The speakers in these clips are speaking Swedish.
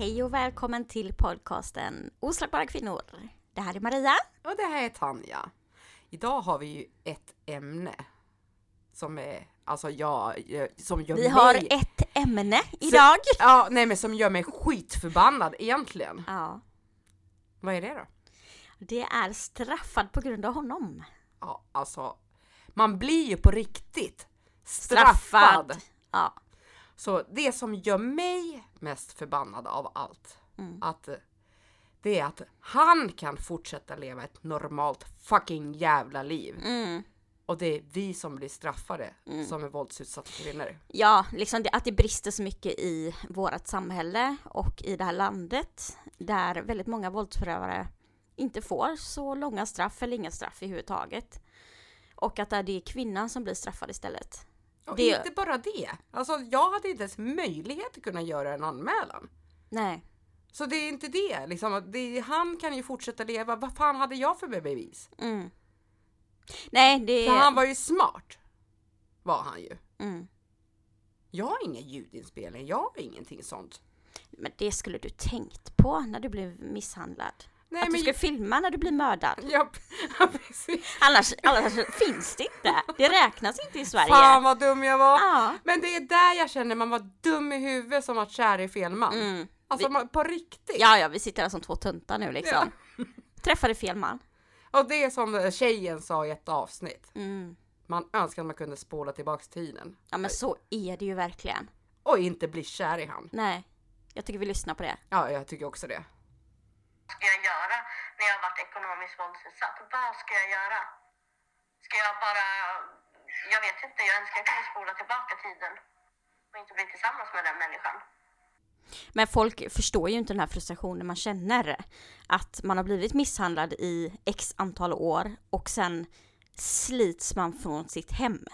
Hej och välkommen till podcasten Oslagbara kvinnor. Det här är Maria. Och det här är Tanja. Idag har vi ju ett ämne som är, alltså jag, som gör Vi mig... har ett ämne idag. Ja, nej men som gör mig skitförbannad egentligen. Ja, Vad är det då? det är straffad på grund av honom. Ja, alltså, man blir ju på riktigt straffad. Ja. Så det som gör mig mest förbannad av allt, Mm. att eh, det är att han kan fortsätta leva ett normalt fucking jävla liv. Mm. Och det är vi som blir straffade som är våldsutsatta kvinnor. Ja, liksom det, att det brister så mycket i vårt samhälle och i det här landet där väldigt många våldsförövare inte får så långa straff eller inga straff överhuvudtaget. Och att det är kvinnan som blir straffad istället. Och Det- inte bara det. Alltså jag hade inte ens möjlighet att kunna göra en anmälan. Nej, Så det är inte det. Liksom, det han kan ju fortsätta leva. Vad fan hade jag för bevis? mm. Nej, det För han var ju smart. Var han ju. Mm. Jag har ingen ljudinspelning. Jag har ingenting sånt. Men det skulle du tänkt på när du blev misshandlad. Nej att du ska filma när du blir mördad. Ja, ja, precis. Annars, annars finns det inte. Det räknas inte i Sverige. Fan vad dum jag var. Ja. Men det är där jag känner man var dum i huvudet som var kär i fel man. Mm. Alltså Vi- man, på riktigt. ja, ja, vi sitter här som två tuntar nu liksom. Träffade fel man. Och det är som tjejen sa i ett avsnitt. Mm. Man önskar att man kunde spola tillbaks tiden. Ja, men så är det ju verkligen. Och inte bli kär i han. Nej, jag tycker vi lyssnar på det. Ja, jag tycker också det. Ska jag göra när jag har varit ekonomiskt våldsutsatt? Vad ska jag göra? Ska jag bara... Jag vet inte, jag önskar jag kunde spola tillbaka tiden och inte bli tillsammans med den människan. Men folk förstår ju inte den här frustrationen man känner. Att man har blivit misshandlad i x antal år och sen slits man från sitt hem.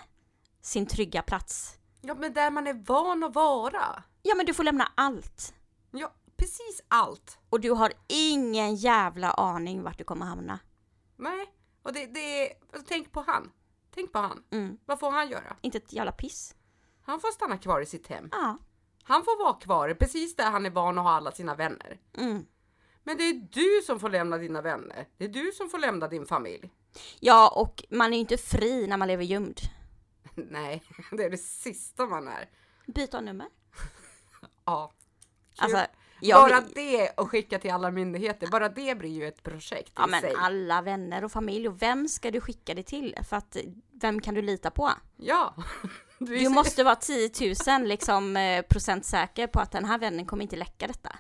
Sin trygga plats. Ja, men där man är van att vara. Ja, men du får lämna allt. Ja, precis allt. Och du har ingen jävla aning vart du kommer hamna. Nej, och det, det är... alltså, Tänk på han. Tänk på han. Mm. Vad får han göra? Inte ett jävla piss. Han får stanna kvar i sitt hem. Ja. Han får vara kvar precis där han är van att ha alla sina vänner. Mm. Men det är du som får lämna dina vänner. Det är du som får lämna din familj. Ja, och man är ju inte fri när man lever gömd. Nej, det är det sista man är. Byta nummer. Ja. Alltså, jag bara vill- det och skicka till alla myndigheter, bara det blir ju ett projekt Ja i men sig. alla vänner och familj och vem ska du skicka det till? För att vem kan du lita på? Ja. Du måste vara 10 000 liksom eh, procent säker på att den här vännen kommer inte läcka detta.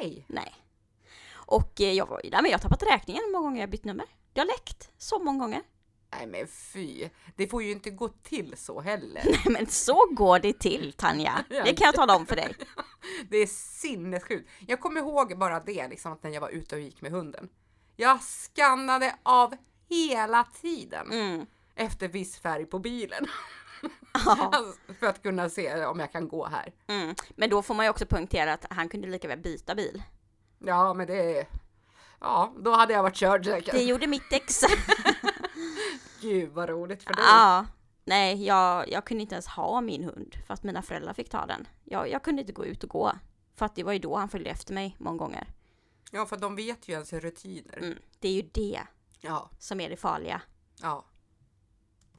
Nej. Nej. Och eh, jag var där men jag har tappat räkningen hur många gånger jag bytt nummer. Det har läckt så många gånger. Nej men fy. Det får ju inte gå till så heller. Nej men så går det till Tanja. Det kan jag tala om för dig. Det är sinnessjukt. Jag kommer ihåg bara det, liksom att när jag var ute och gick med hunden. Jag skannade av hela tiden Mm. efter viss färg på bilen. Ja. Alltså, för att kunna se om jag kan gå här. Mm. Men då får man ju också poängtera att han kunde lika väl byta bil. Ja, men det. Ja, då hade jag varit körd säkert. Det gjorde mitt ex. Gud vad roligt för dig. Ja, nej, jag, jag kunde inte ens ha min hund för att mina föräldrar fick ta den. Jag, jag kunde inte gå ut och gå. För att det var ju då han följde efter mig många gånger. Ja, för de vet ju ens rutiner. Mm. Det är ju det Ja, som är det farliga. ja.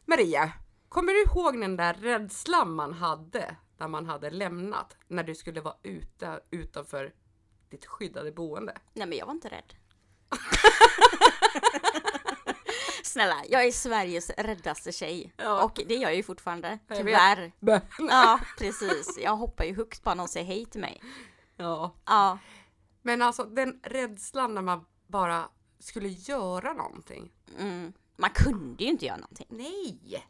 Maria, kommer du ihåg den där rädslan man hade när man hade lämnat? När du skulle vara ute utanför ditt skyddade boende? Nej men jag var inte rädd. Snälla, jag är Sveriges räddaste tjej. Ja. Och det gör jag ju fortfarande, tyvärr. Ja, precis. Jag hoppar ju högst bara någon säger hej till mig. Ja. Ja, Men alltså den rädslan när man bara skulle göra någonting. mm. man kunde ju inte göra någonting. Nej!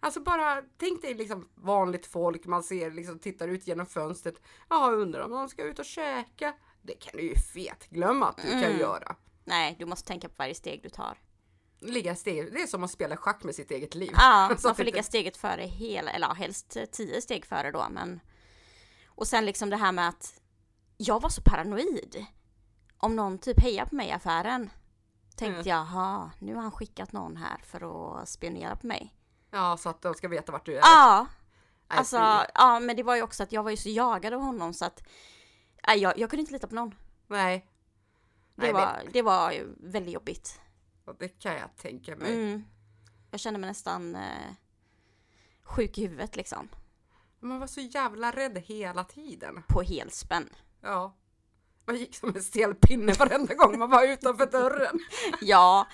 Alltså bara tänk dig liksom vanligt folk, man ser liksom tittar ut genom fönstret. Ja, undrar om de ska ut och käka. Det kan du ju fet glömma att du kan Mm. göra. Nej, du måste tänka på varje steg du tar. Ligga steg, det är som att spela schack med sitt eget liv. Ja, man får det ligga steget före hela, eller ja, helst tio steg före då, men... Och sen liksom det här med att jag var så paranoid. Om någon typ hejar på mig i affären, tänkte jag, jaha, nu har han skickat någon här för att spionera på mig. Ja, så att de ska veta vart du är. Ja, alltså, ja, men det var ju också att jag var ju så jagad av honom så att jag, jag kunde inte lita på någon. Nej. Det, Nej, var, det var ju väldigt jobbigt. Det, det kan jag tänka mig. Mm. Jag kände mig nästan eh, sjuk i huvudet liksom. Man var så jävla rädd hela tiden. På helspänn. Ja. Man gick som en stel pinne varenda gång man var utanför dörren. Ja,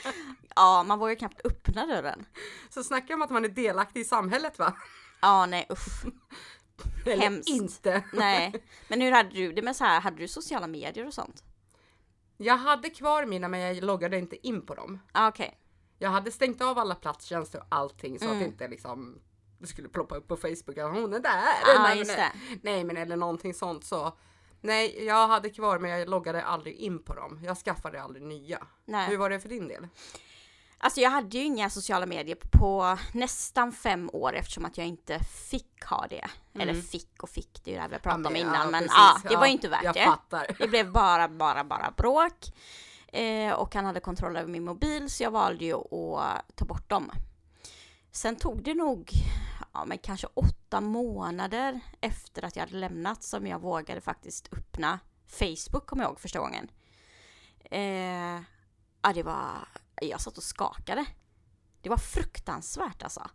ja, man vågar knappt öppna dörren. Så snackar om att man är delaktig i samhället va? Ja, nej usch. Eller Hemskt. inte. Nej. Men hur hade du det med så här, hade du sociala medier och sånt? Jag hade kvar mina men jag loggade inte in på dem. Ah, Okej. Jag hade stängt av alla platstjänster och allting så Mm. att det inte liksom det skulle ploppa upp på Facebook att hon är där. Ja, nej, men, nej men eller någonting sånt så. Nej, jag hade kvar men jag loggade aldrig in på dem. Jag skaffade aldrig nya. Nej. Hur var det för din del? Alltså jag hade ju inga sociala medier på nästan fem år eftersom att jag inte fick ha det. Eller fick och fick, det är ju det här vi har pratat om innan. men precis. ja, det var ju inte värt jag det. fattar. Det blev bara, bara, bara bråk. Eh, och han hade kontroll över min mobil så jag valde ju att ta bort dem. Sen tog det nog, ja men kanske åtta månader efter att jag hade lämnat som jag vågade faktiskt öppna Facebook kommer jag ihåg första gången. Eh, ja det var, jag satt och skakade. Det var fruktansvärt alltså.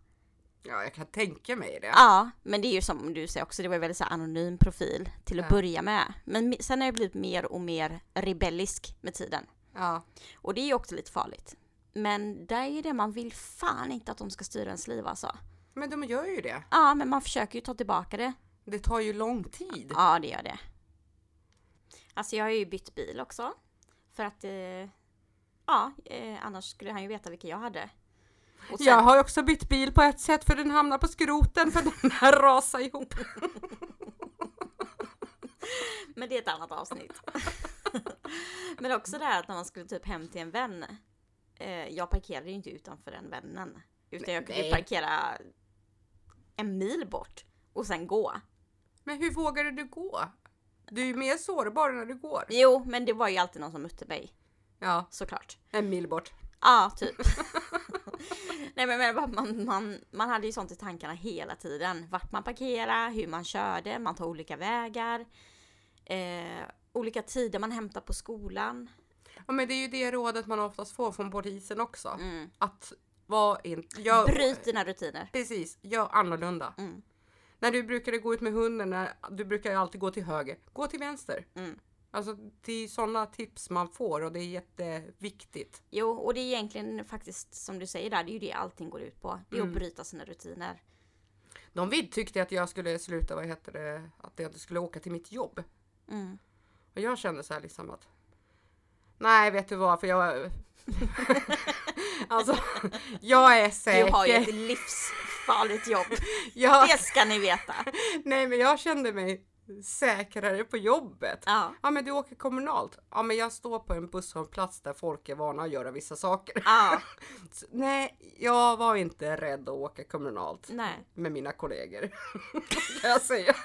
Ja, jag kan tänka mig det. Ja, men det är ju som du säger också, det var ju väldigt så anonym profil till att Ja. börja med. Men me- sen har jag blivit mer och mer rebellisk med tiden. Ja. Och det är ju också lite farligt. Men det är det man vill fan inte att de ska styra ens liv alltså. Men de gör ju det. Ja, men man försöker ju ta tillbaka det. Det tar ju lång tid. Ja, det gör det. Alltså jag har ju bytt bil också. För att, eh, ja, eh, annars skulle han ju veta vilken jag hade. Sen, Jag har också bytt bil på ett sätt för den hamnar på skroten för den här rasar ihop. Men det är ett annat avsnitt. men också det här att när man skulle typ hem till en vän. Eh, jag parkerade ju inte utanför den vännen. Utan jag kunde ju Nej. parkera en mil bort och sen gå. Men hur vågade du gå? Du är ju mer sårbar när du går. Jo, men det var ju alltid någon som mötte mig. Ja, Såklart. en mil bort. Ja, typ. Nej men, men bara man, man, man hade ju sånt i tankarna hela tiden. Vart man parkerar, hur man körde, man tar olika vägar. Eh, olika tider man hämtar på skolan. Ja, men det är ju det rådet man oftast får från polisen också. Mm. Att vara inte... Gör, Bryt dina rutiner. Precis, gör annorlunda. Mm. När du brukade gå ut med hunden, när, du brukar ju alltid gå till höger. Gå till vänster. Mm. Alltså det är sådana tips man får och det är jätteviktigt. Jo, och det är egentligen faktiskt som du säger där, det är ju det allting går ut på. Det är att bryta sina rutiner. De vid tyckte att jag skulle sluta, vad heter det, att jag skulle åka till mitt jobb. Mm. Och jag kände så här liksom att Nej, vet du vad, för jag Alltså, jag är säker. Du har ju ett livsfarligt jobb. jag, Det ska ni veta. nej, men jag kände mig säkrare på jobbet. Ja. Ja, men du åker kommunalt. Ja, men jag står på en busshållplats där folk är vana att göra vissa saker. Ja, Så, nej, jag var inte rädd att åka kommunalt nej. med mina kollegor. kan jag säga.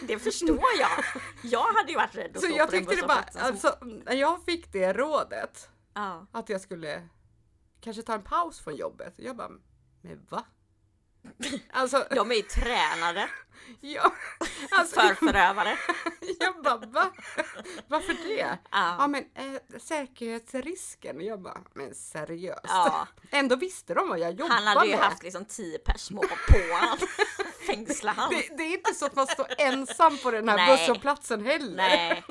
Det förstår jag. Jag hade ju varit rädd att Så stå jag på den tyckte det bara, alltså när jag fick det rådet Ja. att jag skulle kanske ta en paus från jobbet. Jag bara, men va? Alltså, De är ju tränade ja, alltså för förövare. jag bara, va? Varför det? Ja Ja. men eh, säkerhetsrisken. Jag bara, men seriöst? Ja. Ändå visste de vad jag jobbade Han hade ju med. haft liksom tio pers på han. Fängsla han. Det, det är inte så att man står ensam på den här Nej. busshållplatsen heller. Nej.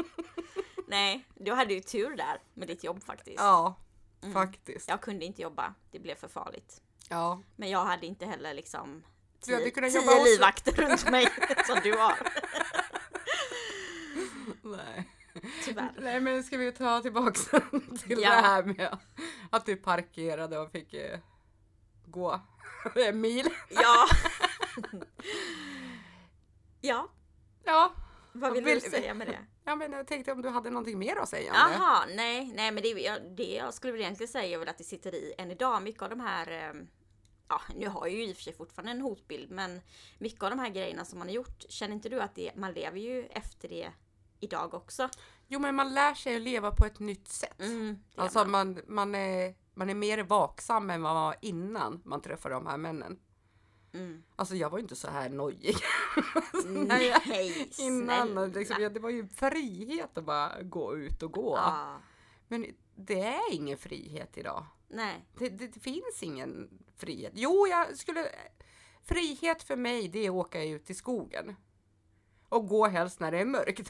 Nej, du hade ju tur där med ditt jobb faktiskt. Ja, faktiskt. Jag kunde inte jobba, det blev för farligt. Ja. Men jag hade inte heller liksom Du tio, kunnat tio jobba livvakter runt mig som du har. Nej. Tyvärr. Nej men ska vi ta tillbaks till Ja. det här med att du parkerade och fick eh, gå en mil. Ja. Ja, Ja. vad vill Vill- du säga med det? Ja, men jag tänkte om du hade någonting mer att säga om det. Jaha, nej, nej men det, jag, det jag skulle väl egentligen säga är väl att det sitter i än idag. Mycket av de här, eh, ja nu har jag ju i och för sig fortfarande en hotbild, men mycket av de här grejerna som man har gjort, känner inte du att det, man lever ju efter det idag också? Jo men man lär sig att leva på ett nytt sätt. Mm, det Alltså man. man, man, är, man är mer vaksam än vad man var innan man träffade de här männen. Mm. Alltså jag var ju inte så här nojig. Jag- Nej, Innan snälla. liksom, ja, det var ju frihet att bara gå ut och gå. Ja, Men det är ingen frihet idag. nej. Det, det, det finns ingen frihet. Jo, jag skulle... Frihet för mig, det är att åka ut i skogen. Och gå helst när det är mörkt.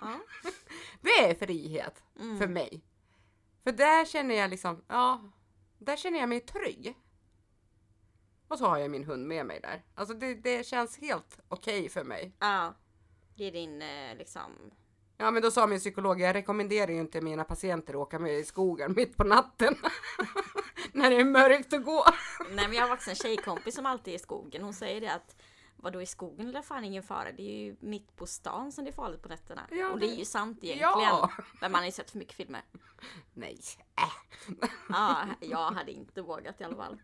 Ja. Det är frihet Mm. för mig. För där känner jag liksom, ja, där känner jag mig trygg. Och så har jag min hund med mig där. Alltså det, det känns helt okej för mig. ja. Det är din eh, liksom... Ja men då sa min psykolog, jag rekommenderar ju inte mina patienter att åka med i skogen mitt på natten. När det är mörkt att gå. Nej men jag har faktiskt en tjejkompis som alltid är i skogen. Hon säger det att Vadå i skogen är det fan ingen fara. Det är ju mitt på stan som det är farligt på nätterna. Ja, och det är ju sant egentligen. Ja. Men man har ju sett för mycket filmer. Nej, äh. Ja, jag hade inte vågat i alla fall.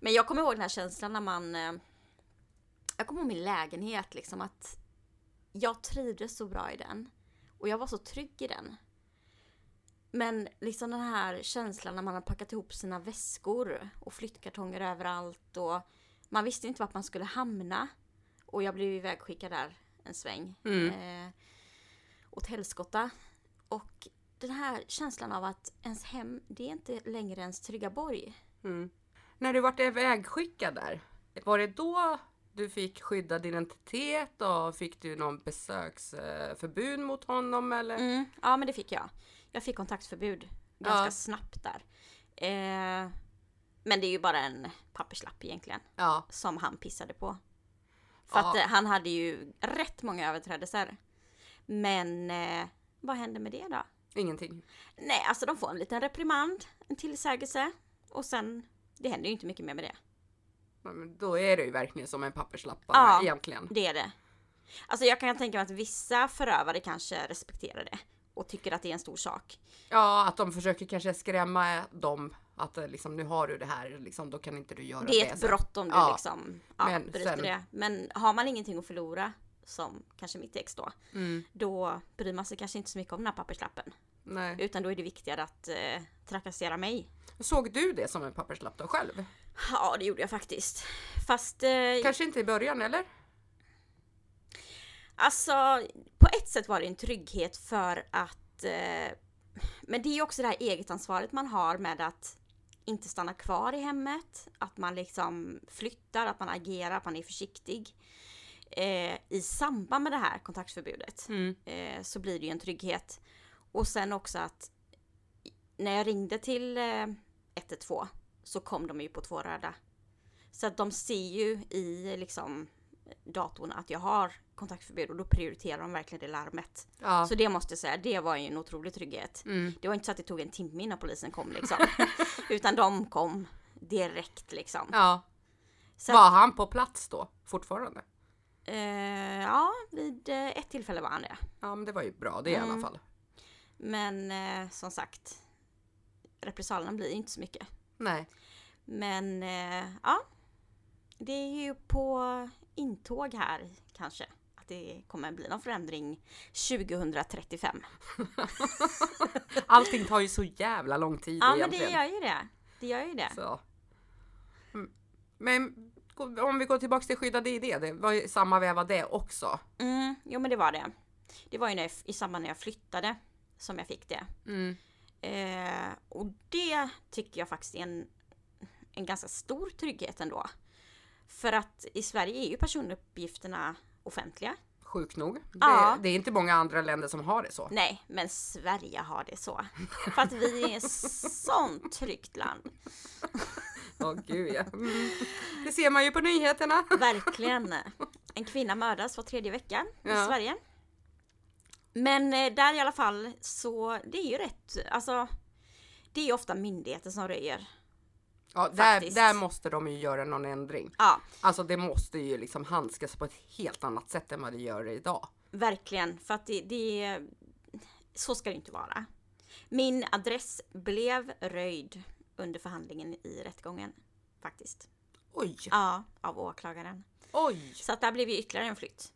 Men jag kommer ihåg den här känslan när man... eh, Jag kommer ihåg min lägenhet liksom att jag trivdes så bra i den. Och jag var så trygg i den. Men liksom den här känslan när man har packat ihop sina väskor och flyttkartonger överallt och man visste inte vart man skulle hamna. Och jag blev ivägskickad där en sväng. Mm. Eh, åt helskotta. Och den här känslan av att ens hem, det är inte längre ens trygga borg. Mm. När du vart ivägskickad där, var det då du fick skyddad identitet och fick du någon besöksförbud mot honom eller? Mm, ja men det fick jag. Jag fick kontaktförbud ganska Ja. snabbt där. Eh, men det är ju bara en papperslapp egentligen. Ja. Som han pissade på. För Ja. att eh, han hade ju rätt många överträdelser. Men eh, vad hände med det då? Ingenting. Nej, alltså de får en liten reprimand, en tillsägelse. Och sen, det händer ju inte mycket mer med det. Men Då är det ju verkligen som en papperslapp Ja. egentligen. Det är det. Alltså jag kan tänka mig att vissa förövare kanske respekterar det. Och tycker att det är en stor sak. Ja, att de försöker kanske skrämma dem. Att eh, liksom, nu har du det här, liksom, då kan inte du göra det. Det är ett brott om du Ja, liksom ja, men bryter sen- det. Men har man ingenting att förlora, som kanske mitt ex då, Mm, då bryr man sig kanske inte så mycket om den här papperslappen. Nej. Utan då är det viktigare att eh, trakassera mig. Såg du det som en papperslapp då själv? Ja, det gjorde jag faktiskt. Fast eh, Kanske inte i början eller? Alltså, på ett sätt var det en trygghet för att... Eh, men det är också det här eget ansvaret man har med att inte stanna kvar i hemmet. Att man liksom flyttar, att man agerar, att man är försiktig. Eh, I samband med det här kontaktförbudet Mm. eh, så blir det ju en trygghet. Och sen också att när jag ringde till eh, 112 så kom de ju på två röda. Så att de ser ju i liksom datorn att jag har kontaktförbud och då prioriterar de verkligen det larmet. Ja. Så det måste jag säga, det var ju en otrolig trygghet. Mm. Det var inte så att det tog en timme innan polisen kom liksom. Utan de kom direkt liksom. ja. Så Var att, han på plats då fortfarande? eh, ja, vid eh, ett tillfälle var han det. Ja, men det var ju bra det i alla Mm. fall. Men eh, som sagt, repressalierna blir inte så mycket. Nej. Men eh, ja, det är ju på intåg här kanske. Att det kommer bli någon förändring 2035. Allting tar ju så jävla lång tid Ja men det egentligen. gör ju det. Det gör ju det. Så. Mm. Men om vi går tillbaks till skyddade ID, det var ju samma veva det också. Mm, jo men det var det. Det var ju när jag, i samband när jag flyttade som jag fick det. Mm. Eh, och det tycker jag faktiskt är en, en ganska stor trygghet ändå. För att i Sverige är ju personuppgifterna offentliga. Sjukt nog. Ja. Det, det är inte många andra länder som har det så. Nej, men Sverige har det så. För att vi är ett sånt tryggt land. Åh gud ja. Mm. Det ser man ju på nyheterna. Verkligen. En kvinna mördas var tredje vecka i Ja. Sverige. Men eh, där i alla fall så, det är ju rätt, alltså det är ju ofta myndigheter som röjer. Ja, där, där måste de ju göra någon ändring. Ja, Alltså det måste ju liksom handskas på ett helt annat sätt än vad det gör idag. verkligen. För att det, det så ska det inte vara. Min adress blev röjd under förhandlingen i rättegången. Faktiskt. Oj, Ja, av åklagaren. oj. Så att där blev ju ytterligare en flytt.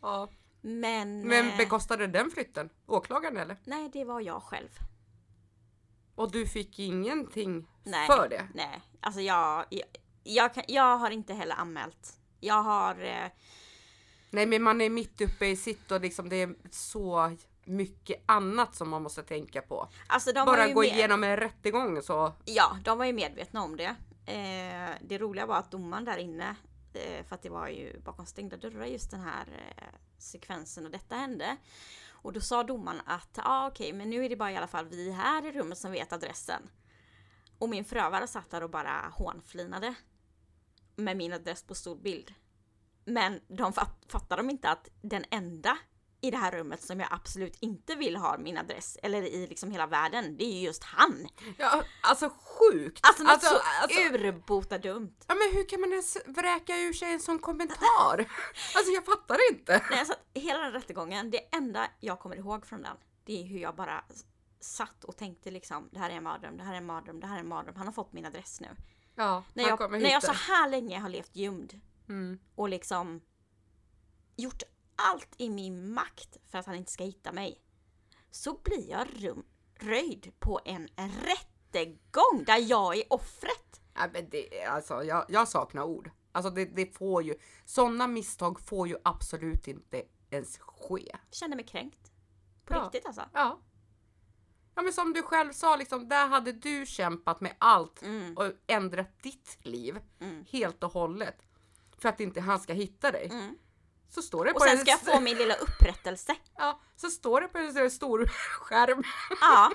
Ja. Men... Vem eh, bekostade den flytten? Åklagaren eller? Nej, det var jag själv. Och du fick ingenting Nej. för det? Nej, alltså jag, jag, jag, kan, jag har inte heller anmält. Jag har, eh, Nej men man är mitt uppe i sitt och liksom det är så mycket annat som man måste tänka på. alltså Bara gå med, igenom en rättegång så. Ja, de var ju medvetna om det. Eh, det roliga var att domaren där inne, Eh, för att det var ju bakom stängda dörrar just den här eh, sekvensen och detta hände. Och då sa domaren att, ja ah, okej, men nu är det bara i alla fall vi här i rummet som vet adressen. Och min förövare satt där och bara hånflinade. Med min adress på stor bild. Men de fatt, de inte att den enda i det här rummet som jag absolut inte vill ha min adress, eller i liksom hela världen, det är ju just han! Ja, alltså sjukt! Alltså något så alltså- urbota dumt. Ja men hur kan man ens vräka ur sig en sån kommentar? alltså jag fattar inte. Nej, alltså, hela den rättegången, det enda jag kommer ihåg från den, det är hur jag bara satt och tänkte liksom, det här är en mardröm, det här är en mardröm, det här är en mardröm, han har fått min adress nu. Ja, När jag, när jag så här länge har levt gömd Mm. och liksom gjort allt i min makt för att han inte ska hitta mig. Så blir jag rum, röjd på en rättegång där jag är offret. Ja, men det, alltså, jag, jag saknar ord. Alltså det, det får ju, sådana misstag får ju absolut inte ens ske. Kände mig kränkt. På Ja. riktigt alltså. Ja. Ja men som du själv sa, liksom, där hade du kämpat med allt Mm. och ändrat ditt liv Mm. helt och hållet. För att inte han ska hitta dig. Mm. Så står det Och på sen en ska jag få min lilla upprättelse. Ja, så står det på en stor skärm. Ja.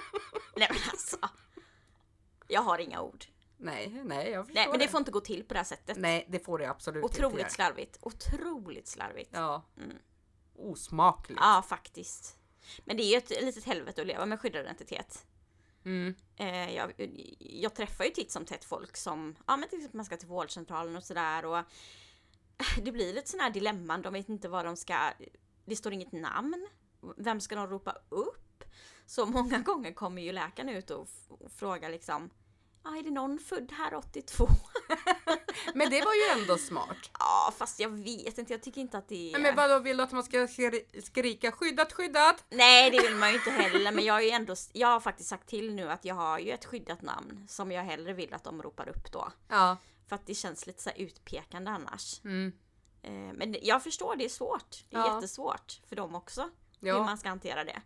Nej men alltså. Jag har inga ord. Nej, nej jag förstår Nej men det får inte gå till på det här sättet. Nej, det får det absolut inte Otroligt göra. slarvigt. Otroligt slarvigt. Ja. Mm. Osmakligt. Ja faktiskt. Men det är ju ett litet helvete att leva med skyddad identitet. Mm. Eh, jag, jag träffar ju titt som tätt folk som, ja men till exempel man ska till vårdcentralen och sådär och det blir lite sådana här dilemman, de vet inte vad de ska, det står inget namn, vem ska de ropa upp? Så många gånger kommer ju läkaren ut och, och frågar liksom, ja är det någon född här 82? Men det var ju ändå smart. Ja fast jag vet inte, jag tycker inte att det är... Men vadå, vill du att man ska skri- skrika skyddat, skyddat? Nej det vill man ju inte heller men jag har ju ändå, jag har faktiskt sagt till nu att jag har ju ett skyddat namn som jag hellre vill att de ropar upp då. Ja. För att det känns lite så utpekande annars. Mm. Eh, Men jag förstår, det är svårt. Det är Ja. jättesvårt för dem också. Ja. Hur man ska hantera det. Ja,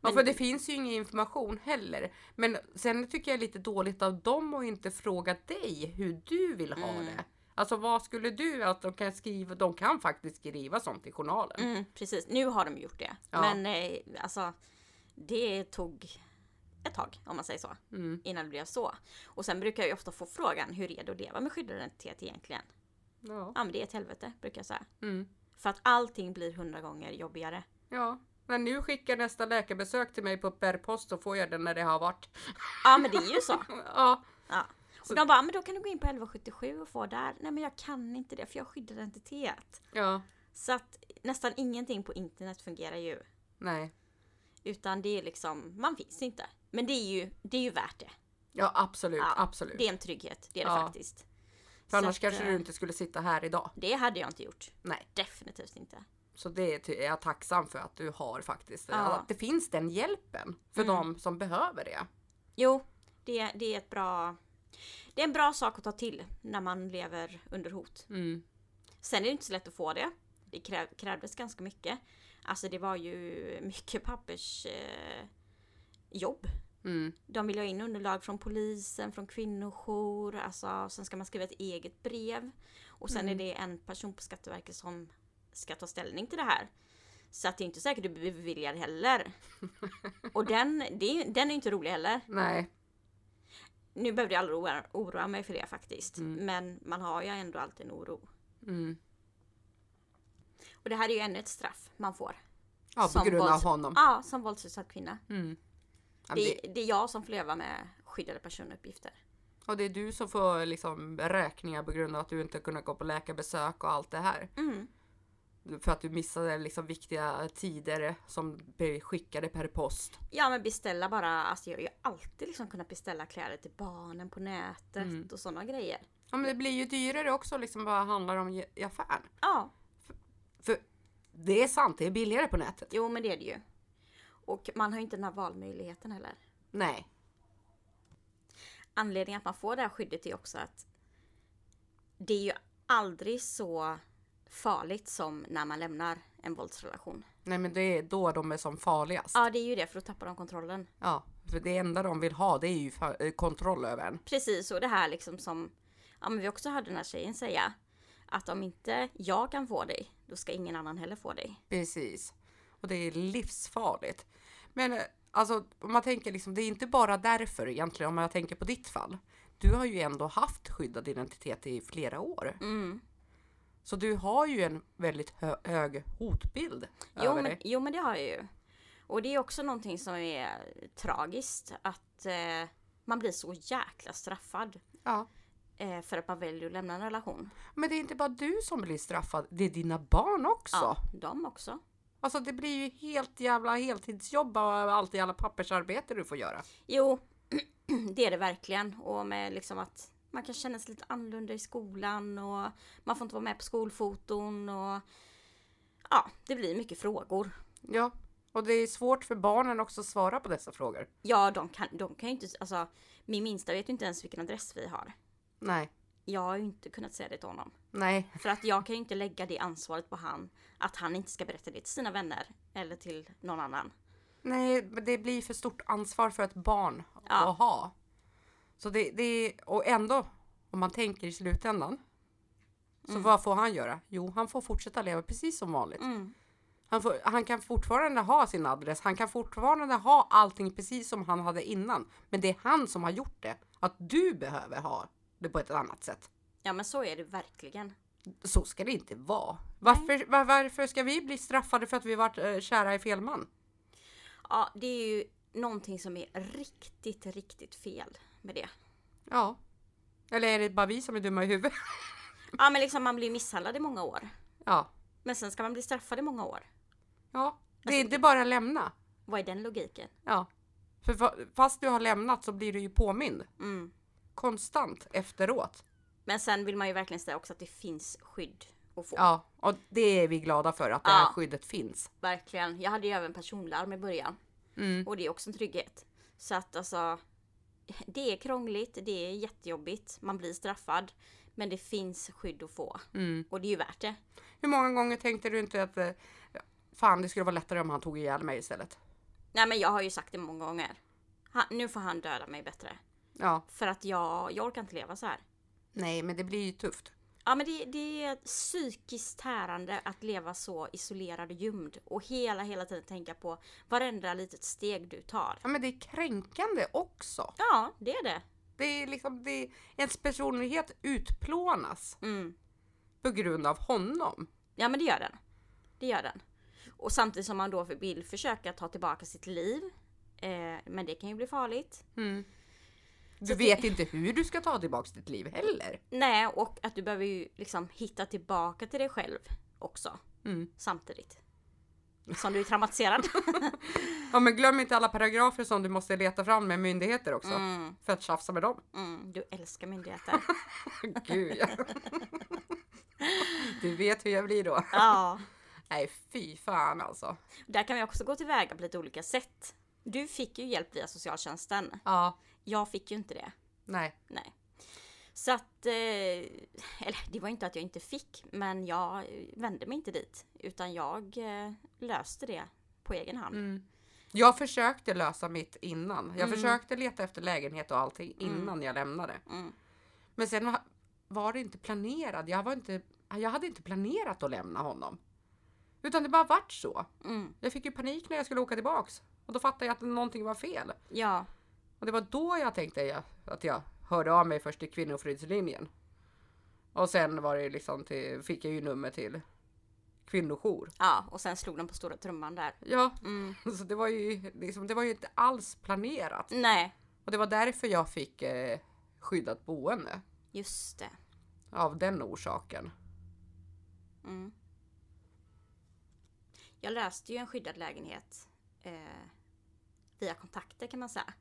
Men- för det finns ju ingen information heller. Men sen tycker jag är lite dåligt av dem att inte fråga dig hur du vill ha Mm. det. Alltså vad skulle du att de kan skriva? De kan faktiskt skriva sånt i journalen. Mm, precis, nu har de gjort det. Ja. Men eh, alltså, det tog ett tag om man säger så. Mm. Innan det blev så. Och sen brukar jag ofta få frågan, hur är det att leva med skyddad identitet egentligen? Ja. Ja men det är ett helvete, brukar jag säga. Mm. För att allting blir hundra gånger jobbigare. ja. När nu skickar nästa läkarbesök till mig på per post så får jag den när det har varit. Ja men det är ju så. Ja. Ja. Och de bara, men då kan du gå in på 1177 och få där. Nej men jag kan inte det för jag har skyddad identitet. Ja. Så att nästan ingenting på internet fungerar ju. Nej. Utan det är liksom, man finns inte. Men det är ju, det är ju värt det. Ja absolut, Ja, absolut. Det är en trygghet, det är det Ja. faktiskt. För annars att, kanske eh, du inte skulle sitta här idag. Det hade jag inte gjort. Nej. Definitivt inte. Så det är jag tacksam för att du har faktiskt. Ja. Att det finns den hjälpen för Mm. de som behöver det. Jo, det, det är ett bra... Det är en bra sak att ta till när man lever under hot. Mm. Sen är det inte så lätt att få det. Det kräv, krävdes ganska mycket. Alltså det var ju mycket pappers eh, jobb. Mm. De vill ha in underlag från polisen, från kvinnojour, alltså sen ska man skriva ett eget brev. Och sen Mm. är det en person på Skatteverket som ska ta ställning till det här. Så att det är inte säkert du blir beviljad heller. Och den, det den är inte rolig heller. Nej. Nu behövde jag aldrig oroa, oroa mig för det faktiskt. Mm. Men man har ju ändå alltid en oro. Mm. Och det här är ju ännu ett straff man får. Ja, på grund av honom. Ja, som våldsutsatt kvinna. Det, det, är jag som får leva med skyddade personuppgifter. och det är du som får liksom räkningar på grund av att du inte kunnat gå på läkarbesök och allt det här. Mm. För att du missade liksom viktiga tider som blir skickade per post. Ja men beställa bara, alltså jag har ju alltid liksom kunnat beställa kläder till barnen på nätet Mm. och sådana grejer. Ja, men det blir ju dyrare också liksom vad handlar om i affären. Ja, För det är sant, det är billigare på nätet. jo men det är det ju. Och man har ju inte den här valmöjligheten heller. Nej. anledningen att man får det här skyddet är också att det är ju aldrig så farligt som när man lämnar en våldsrelation. Nej men det är då de är som farligast. Ja, det är ju det, för då tappar de kontrollen. Ja, för det enda de vill ha det är ju eh, kontroll över en. Precis, och det här liksom som ja, men vi också hörde den här tjejen säga. Att om inte jag kan få dig, då ska ingen annan heller få dig. Precis. Och det är livsfarligt. Men eh, alltså om man tänker liksom, det är inte bara därför egentligen om jag tänker på ditt fall. Du har ju ändå haft skyddad identitet i flera år. Mm. Så du har ju en väldigt hö- hög hotbild Jo över men, dig. jo men det har jag ju. Och det är också någonting som är tragiskt. Att eh, man blir så jäkla straffad. Ja. Eh, för att man väljer att lämna en relation. Men det är inte bara du som blir straffad, det är dina barn också. Ja, de också. Alltså det blir ju helt jävla heltidsjobb och allt jävla pappersarbete du får göra. Jo, det är det verkligen. Och med liksom att man kan känna sig lite annorlunda i skolan och man får inte vara med på skolfoton och ja, det blir mycket frågor. Ja, och det är svårt för barnen också att svara på dessa frågor. Ja, de kan, de kan ju inte, alltså min minsta vet ju inte ens vilken adress vi har. Nej, Jag har ju inte kunnat säga det till honom. nej, För att jag kan ju inte lägga det ansvaret på han, att han inte ska berätta det till sina vänner eller till någon annan. nej, men det blir för stort ansvar för ett barn Ja. att ha. Så det, det och ändå, om man tänker i slutändan. Så vad får han göra? Jo, han får fortsätta leva precis som vanligt. Mm. Han, får, han kan fortfarande ha sin adress, han kan fortfarande ha allting precis som han hade innan. Men det är han som har gjort det. Att du behöver ha det på ett annat sätt. Ja men så är det verkligen. Så ska det inte vara. Varför, var, varför ska vi bli straffade för att vi varit eh, kära i fel man? Ja, det är ju någonting som är riktigt, riktigt fel med det. Ja. Eller är det bara vi som är dumma i huvudet? Ja men liksom man blir misshandlad i många år. Ja. Men sen ska man bli straffad i många år. Ja. Det är inte bara lämna. Vad är den logiken? Ja. För fa- fast du har lämnat så blir du ju påmind. Mm. Konstant efteråt. Men sen vill man ju verkligen säga också att det finns skydd att få. Ja. Och det är vi glada för att det Ja. här skyddet finns. Verkligen. Jag hade ju även personlarm i början. Mm. Och det är också en trygghet. Så att alltså, det är krångligt, det är jättejobbigt, man blir straffad. Men det finns skydd att få. Mm. Och det är ju värt det. Hur många gånger tänkte du inte att eh, fan det skulle vara lättare om han tog ihjäl mig istället? Nej men jag har ju sagt det många gånger. Han, nu får han döda mig bättre. Ja. För att jag, jag orkar inte leva så här. Nej, men det blir ju tufft. Ja men det, det är psykiskt tärande att leva så isolerad och gömd. Och hela, hela tiden tänka på varenda litet steg du tar. Ja, men det är kränkande också. Ja, det är det. Det är liksom, det är, ens personlighet utplånas Mm. på grund av honom. Ja men det gör den. Det gör den. Och samtidigt som man då vill försöka ta tillbaka sitt liv. Eh, men det kan ju bli farligt. Mm. Du vet inte hur du ska ta tillbaka ditt liv heller. Nej, och att du behöver ju liksom hitta tillbaka till dig själv också. Mm. Samtidigt. Som du är traumatiserad. Ja, men glöm inte alla paragrafer som du måste leta fram med myndigheter också. Mm, För att tjafsa med dem. mm, du älskar myndigheter. Gud ja. Du vet hur jag blir då. Ja. Nej, fy fan alltså. Där kan vi också gå tillväga på lite olika sätt. Du fick ju hjälp via socialtjänsten. Ja, Jag fick ju inte det. nej. Nej. Så att, eh, eller det var inte att jag inte fick, men jag vände mig inte dit. Utan jag eh, löste det på egen hand. Mm. Jag försökte lösa mitt innan. Jag Mm. försökte leta efter lägenhet och allting innan jag lämnade. Mm. Men sen var det inte planerat. Jag, var inte, jag hade inte planerat att lämna honom. Utan det bara vart så. Mm. Jag fick ju panik när jag skulle åka tillbaks. Och då fattade jag att någonting var fel. Ja, Och det var då jag tänkte jag, att jag hörde av mig först till Kvinnofridslinjen. Och sen var det liksom till, fick jag ju nummer till kvinnojour. ja, och sen slog den på stora trumman där. Ja, Mm. så det var ju liksom, det var ju inte alls planerat. Nej, Och det var därför jag fick eh, skyddat boende. just det. Av den orsaken. Mm. Jag löste ju en skyddad lägenhet eh, via kontakter kan man säga.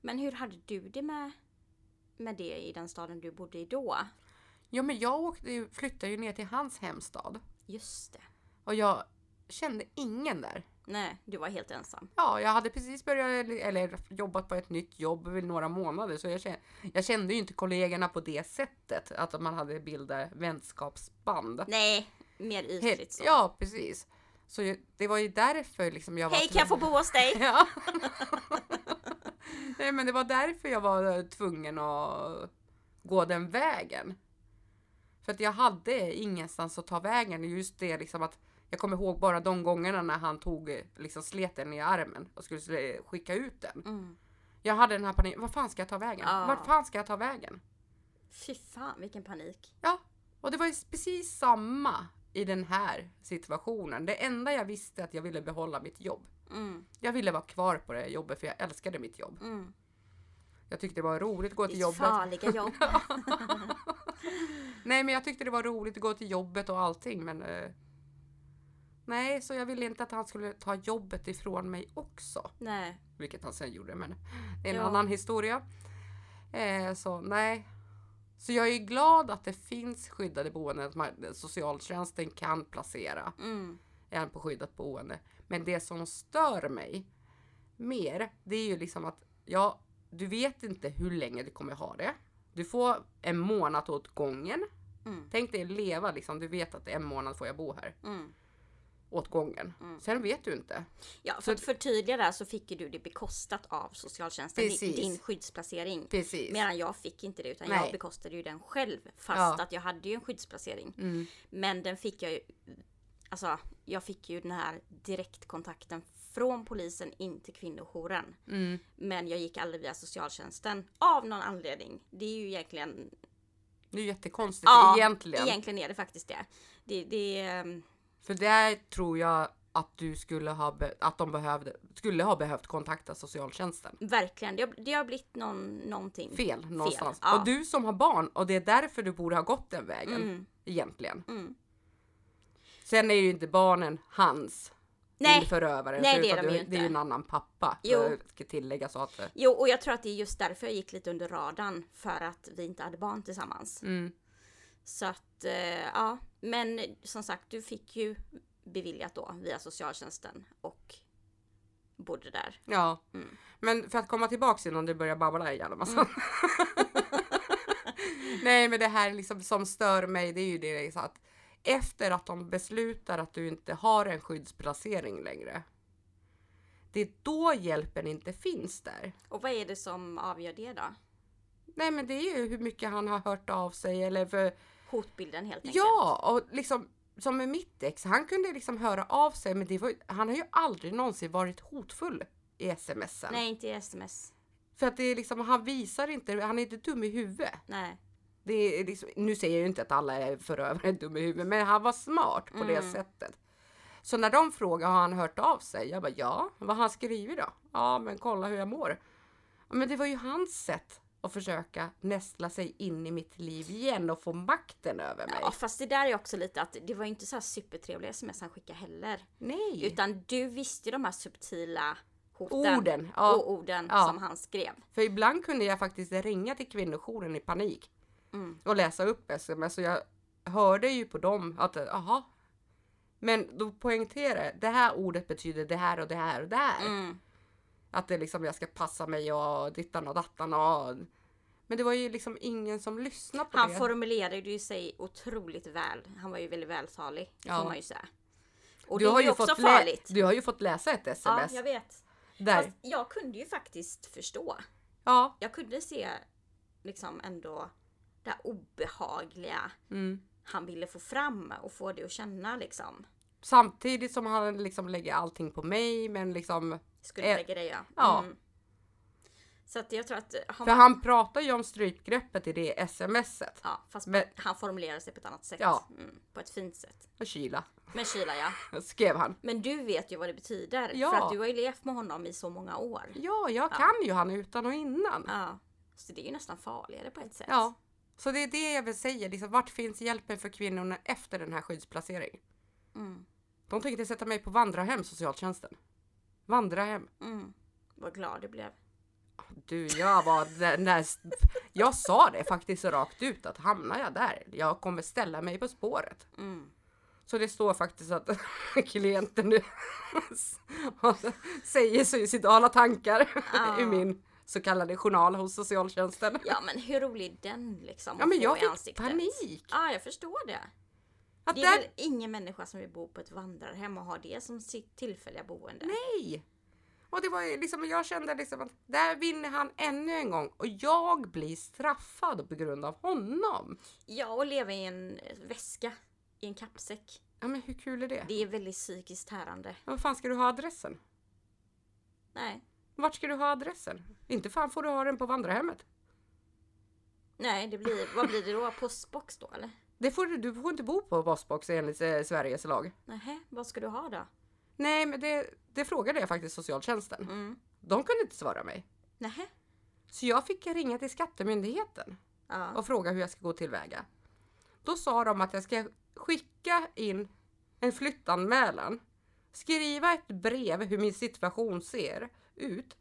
Men hur hade du det med, med det i den staden du bodde i då? Ja men jag åkte, ju- flyttade ju ner till hans hemstad. Just det. Och jag kände ingen där. Nej, du var helt ensam. Ja, jag hade precis börjat eller jobbat på ett nytt jobb i några månader så jag kände, jag kände ju inte kollegorna på det sättet. Att man hade bildat vänskapsband. Nej, mer ytligt så. ja, precis. Så ju- det var ju därför liksom jag var... Hej, kan jag få bo hos dig? Ja. Nej, men det var därför jag var tvungen att gå den vägen. För att jag hade ingenstans att ta vägen. Just det liksom att jag kommer ihåg bara de gångerna när han tog eh, liksom slet den i armen och skulle sl- skicka ut den. Mm. Jag hade den här paniken. Vad fan ska jag ta vägen? Ja. Vart fan ska jag ta vägen? Fy fan vilken panik. Ja, och det var ju precis samma i den här situationen. Det enda jag visste att jag ville behålla mitt jobb. Mm, Jag ville vara kvar på det jobbet för jag älskade mitt jobb. mm. Jag tyckte det var roligt att gå till jobbet. farliga jobb. Nej, men jag tyckte det var roligt att gå till jobbet och allting, men eh, nej, så jag ville inte att han skulle ta jobbet ifrån mig också, Nej. vilket han sen gjorde, men det är en Ja. annan historia. Eh, så nej. Så jag är glad att det finns skyddade boenden, man, socialtjänsten kan placera Mm, en på skyddat boende. Men det som stör mig mer, det är ju liksom att ja, du vet inte hur länge du kommer ha det. Du får en månad åt gången. mm, Tänk dig leva liksom, du vet att en månad får jag bo här. mm. Åt gången. Sen vet du inte. Ja, för att förtydliga där så fick ju du det bekostat av socialtjänsten, Precis. din skyddsplacering. Precis. Medan jag fick inte det utan Nej. jag bekostade ju den själv. Fast Ja. att jag hade ju en skyddsplacering. Mm. Men den fick jag ju, alltså jag fick ju den här direktkontakten från polisen in till kvinnojouren. Mm. Men jag gick aldrig via socialtjänsten av någon anledning. Det är ju egentligen, Det är jättekonstigt ja, egentligen. egentligen är det faktiskt det. Det, det ehm, För där tror jag att du skulle ha, att de behövde, skulle ha behövt kontakta socialtjänsten. verkligen, det har, det har blivit någon, någonting. Fel någonstans. ja. Och du som har barn och det är därför du borde ha gått den vägen. Mm. Egentligen. Mm. Sen är ju inte barnen hans. Nej. din förövare. Nej, det är de ju Det är inte. ju en annan pappa. Jo. Ska tillägga så att. Jo, och jag tror att det är just därför jag gick lite under radarn. För att vi inte hade barn tillsammans. Mm. Så att, eh, ja. Men som sagt, du fick ju beviljat då via socialtjänsten och bodde där. Ja. Mm. Men för att komma tillbaks innan du börjar babbla igen. Alltså. Nej men det här liksom som stör mig det är ju det att efter att de beslutar att du inte har en skyddsplacering längre. Det är då hjälpen inte finns där. Och vad är det som avgör det då? Nej men det är ju hur mycket han har hört av sig eller för Hotbilden helt enkelt. Ja, och liksom som med mitt ex, han kunde liksom höra av sig men var, han har ju aldrig någonsin varit hotfull i smsen. Nej, inte i sms. För att det är liksom, han visar inte, han är inte dum i huvudet. Nej. Det liksom, nu säger jag ju inte att alla är förövare dum i huvudet, men han var smart på det Mm. sättet. Så när de frågar har han hört av sig? Jag bara ja, vad har han skrivit då? Ja, men kolla hur jag mår. Men det var ju hans sätt att försöka nästla sig in i mitt liv igen och få makten över mig. Ja, fast det där är också lite att det var ju inte så här supertrevliga sms han skickade heller. Nej. Utan du visste ju de här subtila hoten Orden, ja. och orden Ja. som han skrev. För ibland kunde jag faktiskt ringa till kvinnojouren i panik Mm. och läsa upp sms och jag hörde ju på dem att aha. Men då poängterade jag, det här ordet betyder det här och det här och det här. Mm. Att det liksom jag ska passa mig och dittan och dattan och men det var ju liksom ingen som lyssnade på Han det. formulerade ju sig otroligt väl. Han var ju väldigt vältalig, Ja. får man ju säga. Och du det har ju också fått farligt. Du har ju fått läsa ett Ja, sms. jag vet. där. Fast jag kunde ju faktiskt förstå. Ja. Jag kunde se liksom ändå det obehagliga Mm. han ville få fram och få det att känna liksom. Samtidigt som han liksom lägger allting på mig men liksom Skulle lägga det ja. ja. Mm. Så att jag tror att har För han pratar ju om strypgreppet i det smset. ja, fast Men- han formulerar sig på ett annat sätt. Ja. Mm, på ett fint sätt. Och kyla. Men kyla ja. Skrev han. Men du vet ju vad det betyder. Ja. För att du har ju levt med honom i så många år. Ja, jag kan ju han utan och innan. Ja. Så det är ju nästan farligare på ett sätt. Ja. Så det är det jag vill säga. Liksom, vart finns hjälpen för kvinnorna efter den här skyddsplaceringen? Mm. De tänkte sätta mig på vandrarhem, socialtjänsten. Vandrarhem. Mm. Vad glad du blev. Du, jag var den där... Jag sa det faktiskt rakt ut att hamnar jag där, jag kommer ställa mig på spåret. Mm. Så det står faktiskt att klienten nu säger suicidala tankar Ja. i min så kallade journal hos socialtjänsten. Ja men hur rolig är den liksom? Ja men jag fick ansiktet? panik. Ja jag förstår det. Att Det är där, väl ingen människa som vill bo på ett vandrarhem och ha det som sitt tillfälliga boende. Nej! Och det var liksom, jag kände liksom att där vinner han ännu en gång och jag blir straffad på grund av honom. Ja och leva i en väska, i en kappsäck. Ja men hur kul är det? Det är väldigt psykiskt tärande. Var fan ska du ha adressen? Nej, Vart ska du ha adressen? Inte fan får du ha den på vandrarhemmet. nej det blir, vad blir det då? Postbox då eller? Det får du, du får inte bo på postbox enligt eh, Sveriges lag. Nej, vad ska du ha då? Nej men det, det frågade jag faktiskt socialtjänsten. Mm. De kunde inte svara mig. Nej. Så jag fick ringa till skattemyndigheten Ja. och fråga hur jag ska gå tillväga. Då sa de att jag ska skicka in en flyttanmälan, skriva ett brev hur min situation ser ut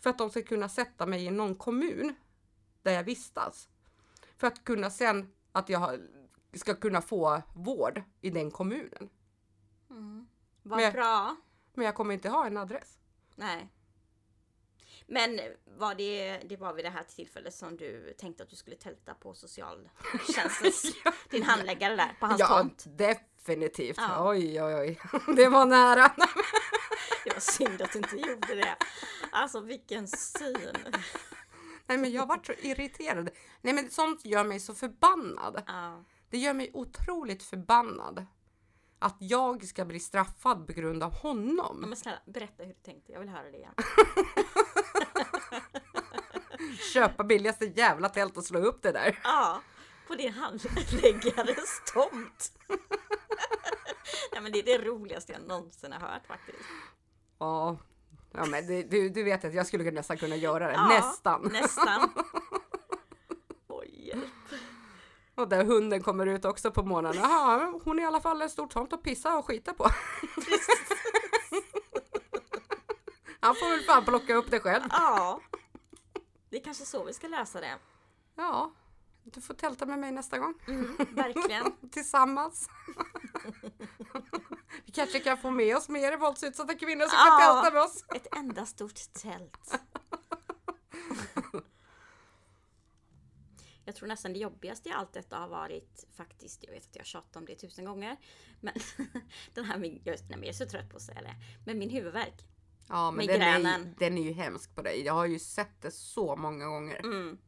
för att de ska kunna sätta mig i någon kommun där jag vistas. För att kunna sen att jag ska kunna få vård i den kommunen. Mm. Vad Men- bra. Men jag kommer inte ha en adress. Nej. Men var det, det var vid det här tillfället som du tänkte att du skulle tälta på socialtjänstens, din handläggare där på hans ja, tomt? definitivt. Ja. Oj, oj, oj. Det var nära. Det var synd att du inte gjorde det. Alltså vilken syn. Nej, men jag vart så irriterad. Nej, men sånt gör mig så förbannad. Ja. Det gör mig otroligt förbannad. Att jag ska bli straffad på grund av Ja, honom. Men snälla, berätta hur du tänkte. Jag vill höra det igen. Köpa billigaste jävla tält och slå upp det där. Ja, på din handläggares tomt. Nej men det är det roligaste jag någonsin har hört faktiskt. Ja, ja men det, du, du vet att jag skulle nästan kunna göra det. Ja, nästan. Nästan. Oj, hjälp. Och där hunden kommer ut också på morgonen. Jaha, hon är i alla fall en stor tomt att pissa och skita på. Han får väl fan plocka upp det själv. Ja. Det är kanske så vi ska lösa det. Ja, du får tälta med mig nästa gång. Mm, verkligen. Tillsammans. Vi kanske kan få med oss mer våldsutsatta kvinnor som Ja. kan tälta med oss. Ett enda stort tält. Jag tror nästan det jobbigaste i allt detta har varit faktiskt, jag vet att jag tjatat om det tusen gånger, men den här jag, nej, jag är så trött på att säga det, men min huvudvärk. Ja, men den är, den är ju hemsk på dig. Jag har ju sett det så många gånger. Mm.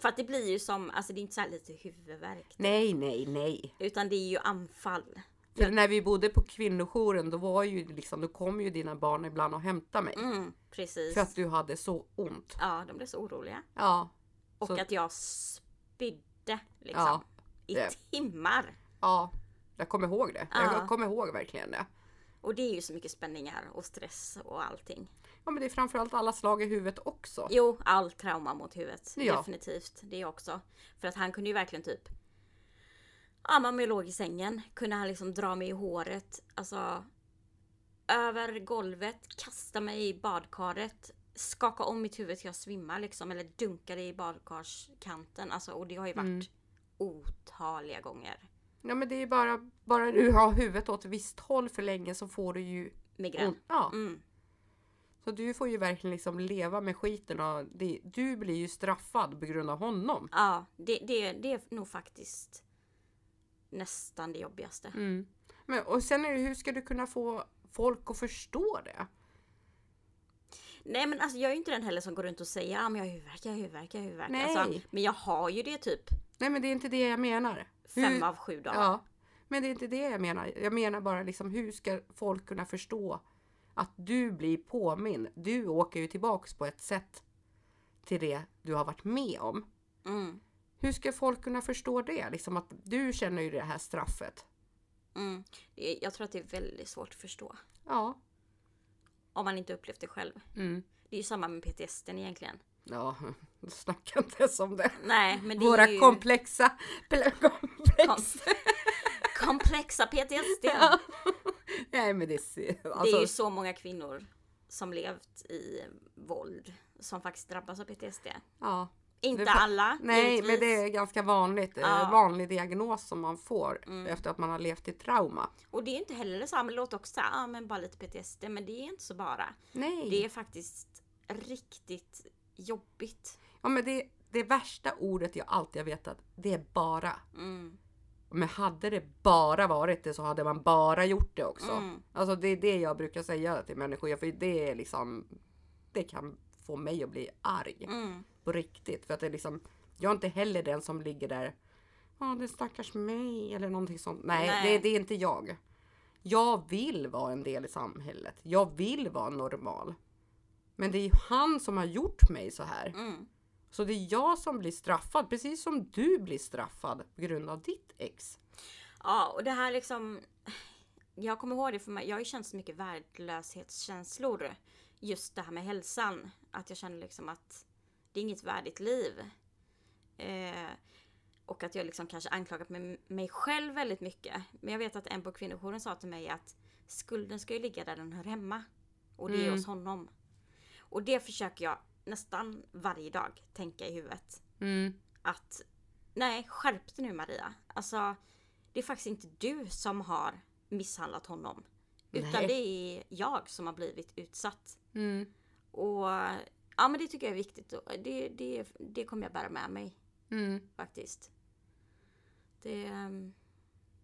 För att det blir ju som, alltså det är inte så här lite huvudvärk, Nej, nej, nej. utan det är ju anfall. För när vi bodde på kvinnojouren, då var ju liksom, då kom ju dina barn ibland och hämtade mig. Mm, precis. För att du hade så ont. Ja, de blev så oroliga. Ja. Och Så- att jag spydde liksom. Ja, I det- timmar. Ja, jag kommer ihåg det. Ja. Jag kommer ihåg verkligen det. Och det är ju så mycket spänningar och stress och allting. Ja, men det är framförallt alla slag i huvudet också. Jo, all trauma mot huvudet. Ja. Definitivt. Det också. För att han kunde ju verkligen typ Ja, man låg i sängen. Kunde han liksom dra mig i håret. Alltså över golvet, kasta mig i badkaret. Skaka om mitt huvud till jag svimmar liksom. Eller dunka det i badkarskanten. Alltså, och det har ju varit Mm. otaliga gånger. Ja, men det är bara, bara du har huvudet åt ett visst håll för länge så får du ju Migrän. Ja, Mm. så du får ju verkligen liksom leva med skiten och det, du blir ju straffad på grund av honom. Ja, det, det, det är nog faktiskt nästan det jobbigaste. Mm. Men, och sen är det, hur ska du kunna få folk att förstå det? Nej men alltså jag är ju inte den heller som går runt och säger ah, men jag har huvudvärk, jag har huvudvärk, jag har huvudvärk. Nej. Alltså, men jag har ju det typ Nej, men det är inte det jag menar. fem Hur- av sju dagar. Ja, men det är inte det jag menar. Jag menar bara liksom hur ska folk kunna förstå att du blir påminn? Du åker ju tillbaks på ett sätt till det du har varit med om. Mm, Hur ska folk kunna förstå det? Liksom att du känner ju det här straffet. mm. Jag tror att det är väldigt svårt att förstå. Ja. Om man inte upplevt det själv. Mm. Det är ju samma med PTSD egentligen. Ja, snacka inte ens om det. Nej men det Våra är ju komplexa... Komplex. komplexa PTSD. Ja. Nej men det är... Det är Alltså, ju så många kvinnor som levt i våld som faktiskt drabbas av PTSD. ja. Inte Det alla. Nej, men givetvis. det är ganska vanligt. eh, Ja. Vanlig diagnos som man får Mm. efter att man har levt i trauma. Och det är inte heller detsamma. Det låter också såhär, ah, men bara lite PTSD. Men det är inte så bara. Nej. Det är faktiskt riktigt jobbigt. Ja, men det, det värsta ordet jag alltid har vetat, det är bara. Mm. Men hade det bara varit det så hade man bara gjort det också. Mm. Alltså det är det jag brukar säga till människor. För det är liksom, det kan få mig att bli arg. Mm. På riktigt. För att det är liksom, jag är inte heller den som ligger där. Ja, det är stackars mig eller någonting sånt. Nej, Nej. Det, det är inte jag. Jag vill vara en del i samhället. Jag vill vara normal. Men det är han som har gjort mig så här. Mm. Så det är jag som blir straffad, precis som du blir straffad på grund av ditt ex. Ja, och det här liksom... Jag kommer ihåg det för mig. Jag har ju känt så mycket värdelöshetskänslor. Just det här med hälsan. Att jag känner liksom att det är inget värdigt liv. Eh, och att jag liksom kanske anklagat mig, mig själv väldigt mycket. Men jag vet att en på kvinnojouren sa till mig att skulden ska ju ligga där den hör hemma. Och det är Mm. hos honom. Och det försöker jag nästan varje dag tänka i huvudet Mm. att nej, skärp dig nu Maria. Alltså, det är faktiskt inte du som har misshandlat honom. Utan Nej. det är jag som har blivit utsatt. Mm. Och ja, men det tycker jag är viktigt. Det, det, det kommer jag bära med mig Mm. faktiskt. Det... ehm,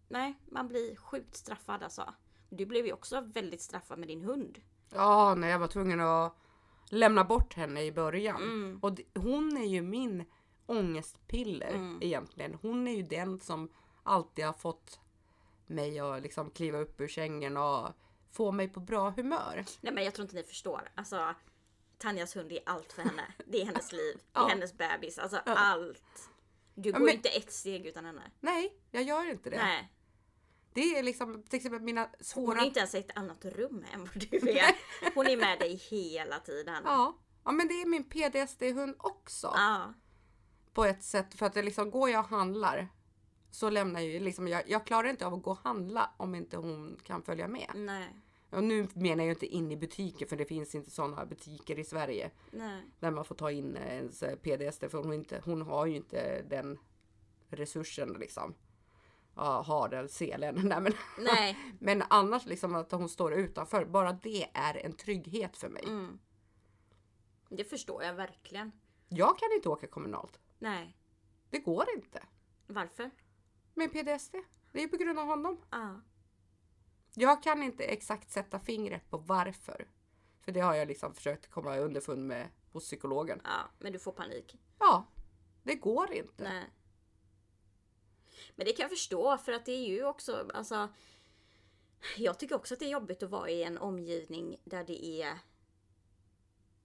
Nej, man blir sjukt straffad alltså. Du blev ju också väldigt straffad med din hund. Ja, när jag var tvungen att lämna bort henne i början. Mm. Och hon är ju min ångestpiller Mm. egentligen. Hon är ju den som alltid har fått mig att liksom kliva upp ur sängen och få mig på bra humör. Nej men jag tror inte ni förstår. Alltså Tanjas hund är allt för henne. Det är hennes liv. Det Ja. är hennes bebis. Alltså allt. Du går men- inte ett steg utan henne. Nej, jag gör inte det. Nej. Det är liksom till exempel mina Hon svåra... är inte ens i ett annat rum än vad du är. Hon är med dig hela tiden. Ja. ja, men det är min PDSD-hund också. Ja. På ett sätt för att det liksom går jag och handlar så lämnar jag ju liksom, jag, jag klarar inte av att gå och handla om inte hon kan följa med. Nej. Och nu menar jag inte in i butiker för det finns inte sådana butiker i Sverige Nej. där man får ta in eh, ens PDSD för hon, inte, hon har ju inte den resursen liksom. Ja, har den selen. Nej, men, Nej. men annars liksom att hon står utanför, bara det är en trygghet för mig. Mm. Det förstår jag verkligen. Jag kan inte åka kommunalt. Nej. Det går inte. Varför? Med PDSD. Det är på grund av honom. Ja. Jag kan inte exakt sätta fingret på varför. För det har jag liksom försökt komma underfund med hos psykologen. Ja. Men du får panik. Ja, det går inte. Nej. Men det kan jag förstå för att det är ju också, alltså. Jag tycker också att det är jobbigt att vara i en omgivning där det är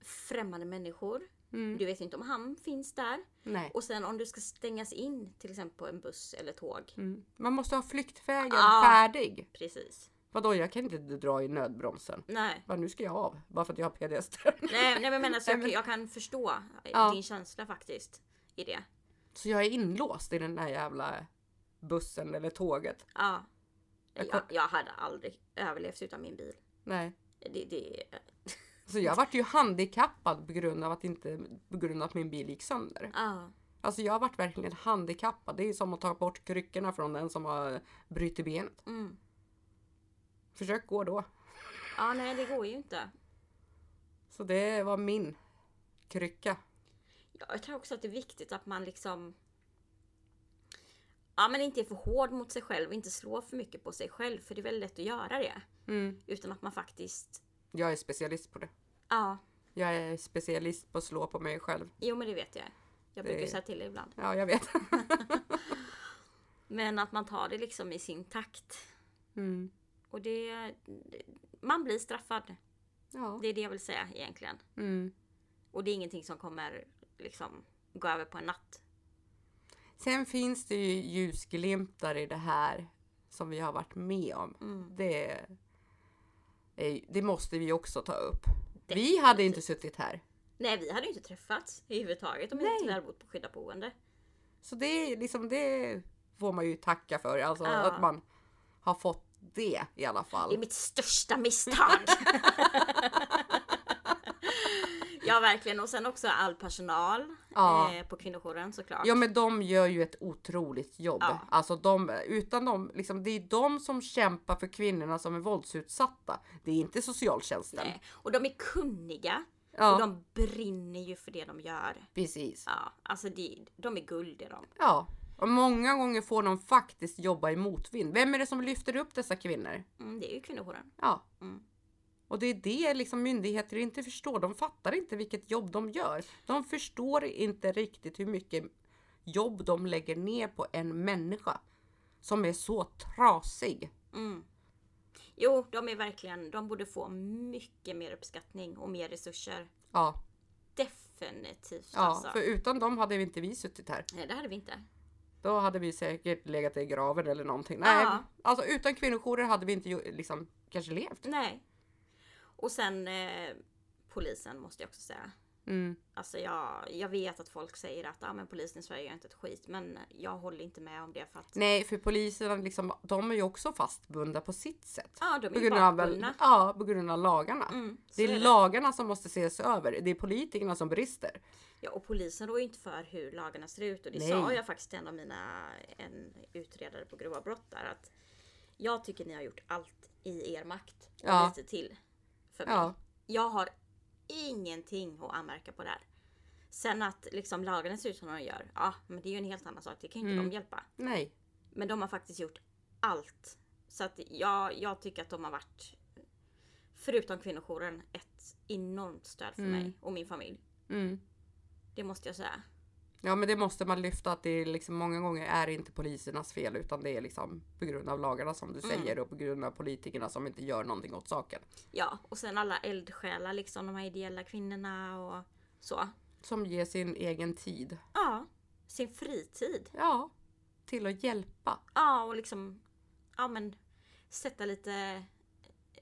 främmande människor. Mm. Du vet inte om han finns där. Nej. Och sen om du ska stängas in till exempel på en buss eller tåg. Mm. Man måste ha flyktvägen Ja. färdig. Precis. Vadå, jag kan inte dra i nödbromsen. Nej. Bara, nu ska jag av, bara för att jag har PDSD. Nej, nej men jag menar så Nej, jag, jag kan förstå Ja. din känsla faktiskt. I det. Så jag är inlåst i den där jävla bussen eller tåget. Ja. Jag Jag, hade aldrig överlevt utan min bil. Nej. Det, det, Så jag vart ju handikappad på grund av att inte, på grund av att min bil gick sönder. ja. Alltså jag har varit verkligen handikappad. Det är som att ta bort kryckorna från den som har brutit benet. Mm. Försök gå då. Ja, nej det går ju inte. Så det var min krycka. Ja, jag tror också att det är viktigt att man liksom Ja men inte är för hård mot sig själv och inte slår för mycket på sig själv för det är väldigt lätt att göra det. Mm. Utan att man faktiskt Jag är specialist på det. Ja, Jag är specialist på att slå på mig själv. jo men det vet jag. Jag brukar Det- säga till ibland. Ja, jag vet. Men att man tar det liksom i sin takt. Mm. Och det, man blir straffad. Ja. Det är det jag vill säga egentligen. Mm. Och det är ingenting som kommer liksom gå över på en natt. Sen finns det ju ljusglimtar i det här som vi har varit med om. Mm. Det, det måste vi också ta upp. Vi hade inte suttit här. Nej vi hade inte träffats överhuvudtaget om vi inte hade bott på skyddat boende. Så det liksom det får man ju tacka för. Alltså Ja. att man har fått det i alla Det är fall. mitt största misstag. Ja verkligen och sen också all personal Ja. eh, på kvinnojouren såklart. Ja men de gör ju ett otroligt jobb. Ja. Alltså de, utan dem, liksom, det är de som kämpar för kvinnorna som är våldsutsatta. Det är inte socialtjänsten. Nej. Och de är kunniga. Ja. Och de brinner ju för det de gör. Precis. Ja, alltså de, de är guld i dem. Ja. Och många gånger får de faktiskt jobba i motvind. Vem är det som lyfter upp dessa kvinnor? Mm, det är ju kvinnojouren. Ja. Mm. Och det är det liksom myndigheter inte förstår. De fattar inte vilket jobb de gör. De förstår inte riktigt hur mycket jobb de lägger ner på en människa som är så trasig. Mm. Jo, de är verkligen, de borde få mycket mer uppskattning och mer resurser. Ja, Definitivt ja alltså. för utan dem hade vi inte vi suttit här. Nej, det hade vi inte. Då hade vi säkert legat i graven eller någonting. Nej, Ja. alltså utan kvinnojourer hade vi inte liksom kanske levt. Nej. Och sen eh, polisen måste jag också säga. Mm. Alltså jag, jag vet att folk säger att ah, men polisen i Sverige gör inte ett skit. Men jag håller inte med om det för att Nej, för poliserna liksom, de är ju också fastbundna på sitt sätt. ja, de På är ju grund, av, ja, på grund av lagarna. Mm, det är, är det. lagarna som måste ses över. Det är politikerna som brister. Ja, och polisen rår ju inte för hur lagarna ser ut. Och det Nej. sa jag faktiskt till en av mina en utredare på grova brott där. Att jag tycker ni har gjort allt i er makt. Och Ja. lite till. För mig. Ja. Jag har ingenting att anmärka på där. Sen att liksom lagarna ser ut som de gör. Ja, men det är ju en helt annan sak. Det kan ju inte Mm. de hjälpa. Nej. Men de har faktiskt gjort allt. Så att jag, jag tycker att de har varit, förutom kvinnojouren, ett enormt stöd för Mm. mig och min familj. Mm. Det måste jag säga. Ja men det måste man lyfta att det är liksom många gånger är det inte polisernas fel utan det är liksom på grund av lagarna som du Mm. säger och på grund av politikerna som inte gör någonting åt saken. Ja, och sen alla eldsjälar, liksom de här ideella kvinnorna och så. Som ger sin egen tid. Ja, sin fritid. Ja. Till att hjälpa. Ja, och liksom, ja men sätta lite,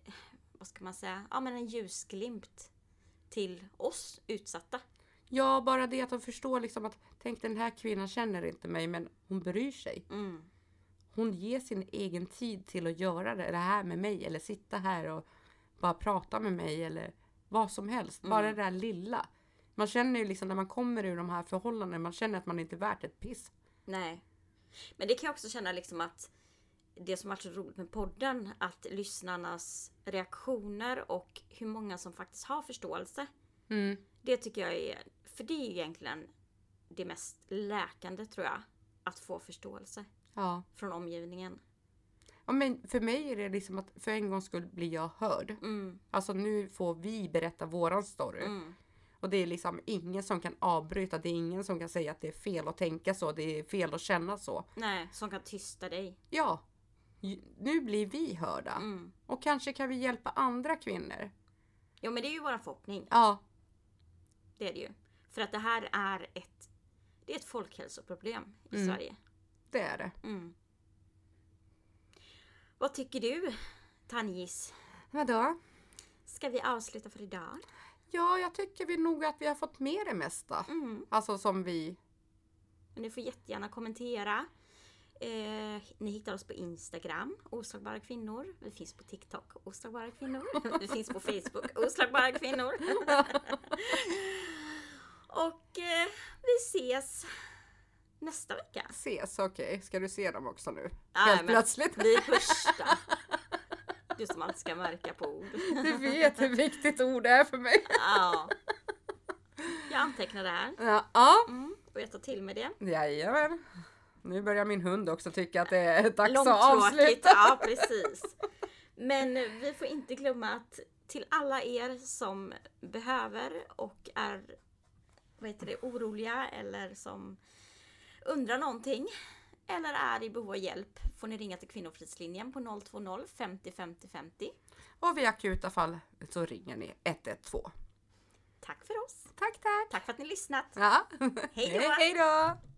eh, vad ska man säga, ja men en ljusglimt till oss utsatta. Ja bara det att de förstår liksom att tänk den här kvinnan känner inte mig men hon bryr sig. Mm. Hon ger sin egen tid till att göra det, det här med mig eller sitta här och bara prata med mig eller vad som helst. Bara Mm. det där lilla. Man känner ju liksom när man kommer ur de här förhållandena, man känner att man inte är värt ett piss. Nej. Men det kan jag också känna liksom att det som varit så roligt med podden, att lyssnarnas reaktioner och hur många som faktiskt har förståelse. Mm. Det tycker jag är, för det är egentligen det mest läkande tror jag. Att få förståelse Ja. från omgivningen. ja. Men för mig är det liksom att för en gångs skull blir jag hörd. Mm, Alltså nu får vi berätta våran story. mm, Och det är liksom ingen som kan avbryta. Det är ingen som kan säga att det är fel att tänka så. Det är fel att känna så. nej, som kan tysta dig. Ja, nu blir vi hörda. Mm. Och kanske kan vi hjälpa andra kvinnor. Ja men det är ju vår förhoppning. Ja, Det är det ju. För att det här är ett, det är ett folkhälsoproblem i Mm. Sverige. det är det. Mm. Vad tycker du, Tanjis? Vadå? Ska vi avsluta för idag? Ja, jag tycker vi nog att vi har fått med det mesta. Mm. Alltså som vi... Men ni får jättegärna kommentera. Eh, ni hittar oss på Instagram, Oslagbara kvinnor. Vi finns på TikTok, Oslagbara kvinnor. Vi finns på Facebook, Oslagbara kvinnor. Och eh, vi ses nästa vecka. Ses, okej. Ska du se dem också nu? Nej, Helt plötsligt. Vi första. Du som alltid ska märka på ord. Du vet hur viktigt ord är för mig. Ja. Jag antecknar det här. Ja, ja. Mm, och jag tar till mig det. jajamän. Nu börjar min hund också tycka att det är dags att avsluta. Ja, precis. Men vi får inte glömma att till alla er som behöver och är vad heter det, oroliga eller som undrar någonting eller är i behov av hjälp får ni ringa till Kvinnofridslinjen på 020 50 50 50. Och vid akuta fall så ringer ni 112. Tack för oss! Tack, tack. Tack för att ni lyssnat! Ja. Hej då. Hej då!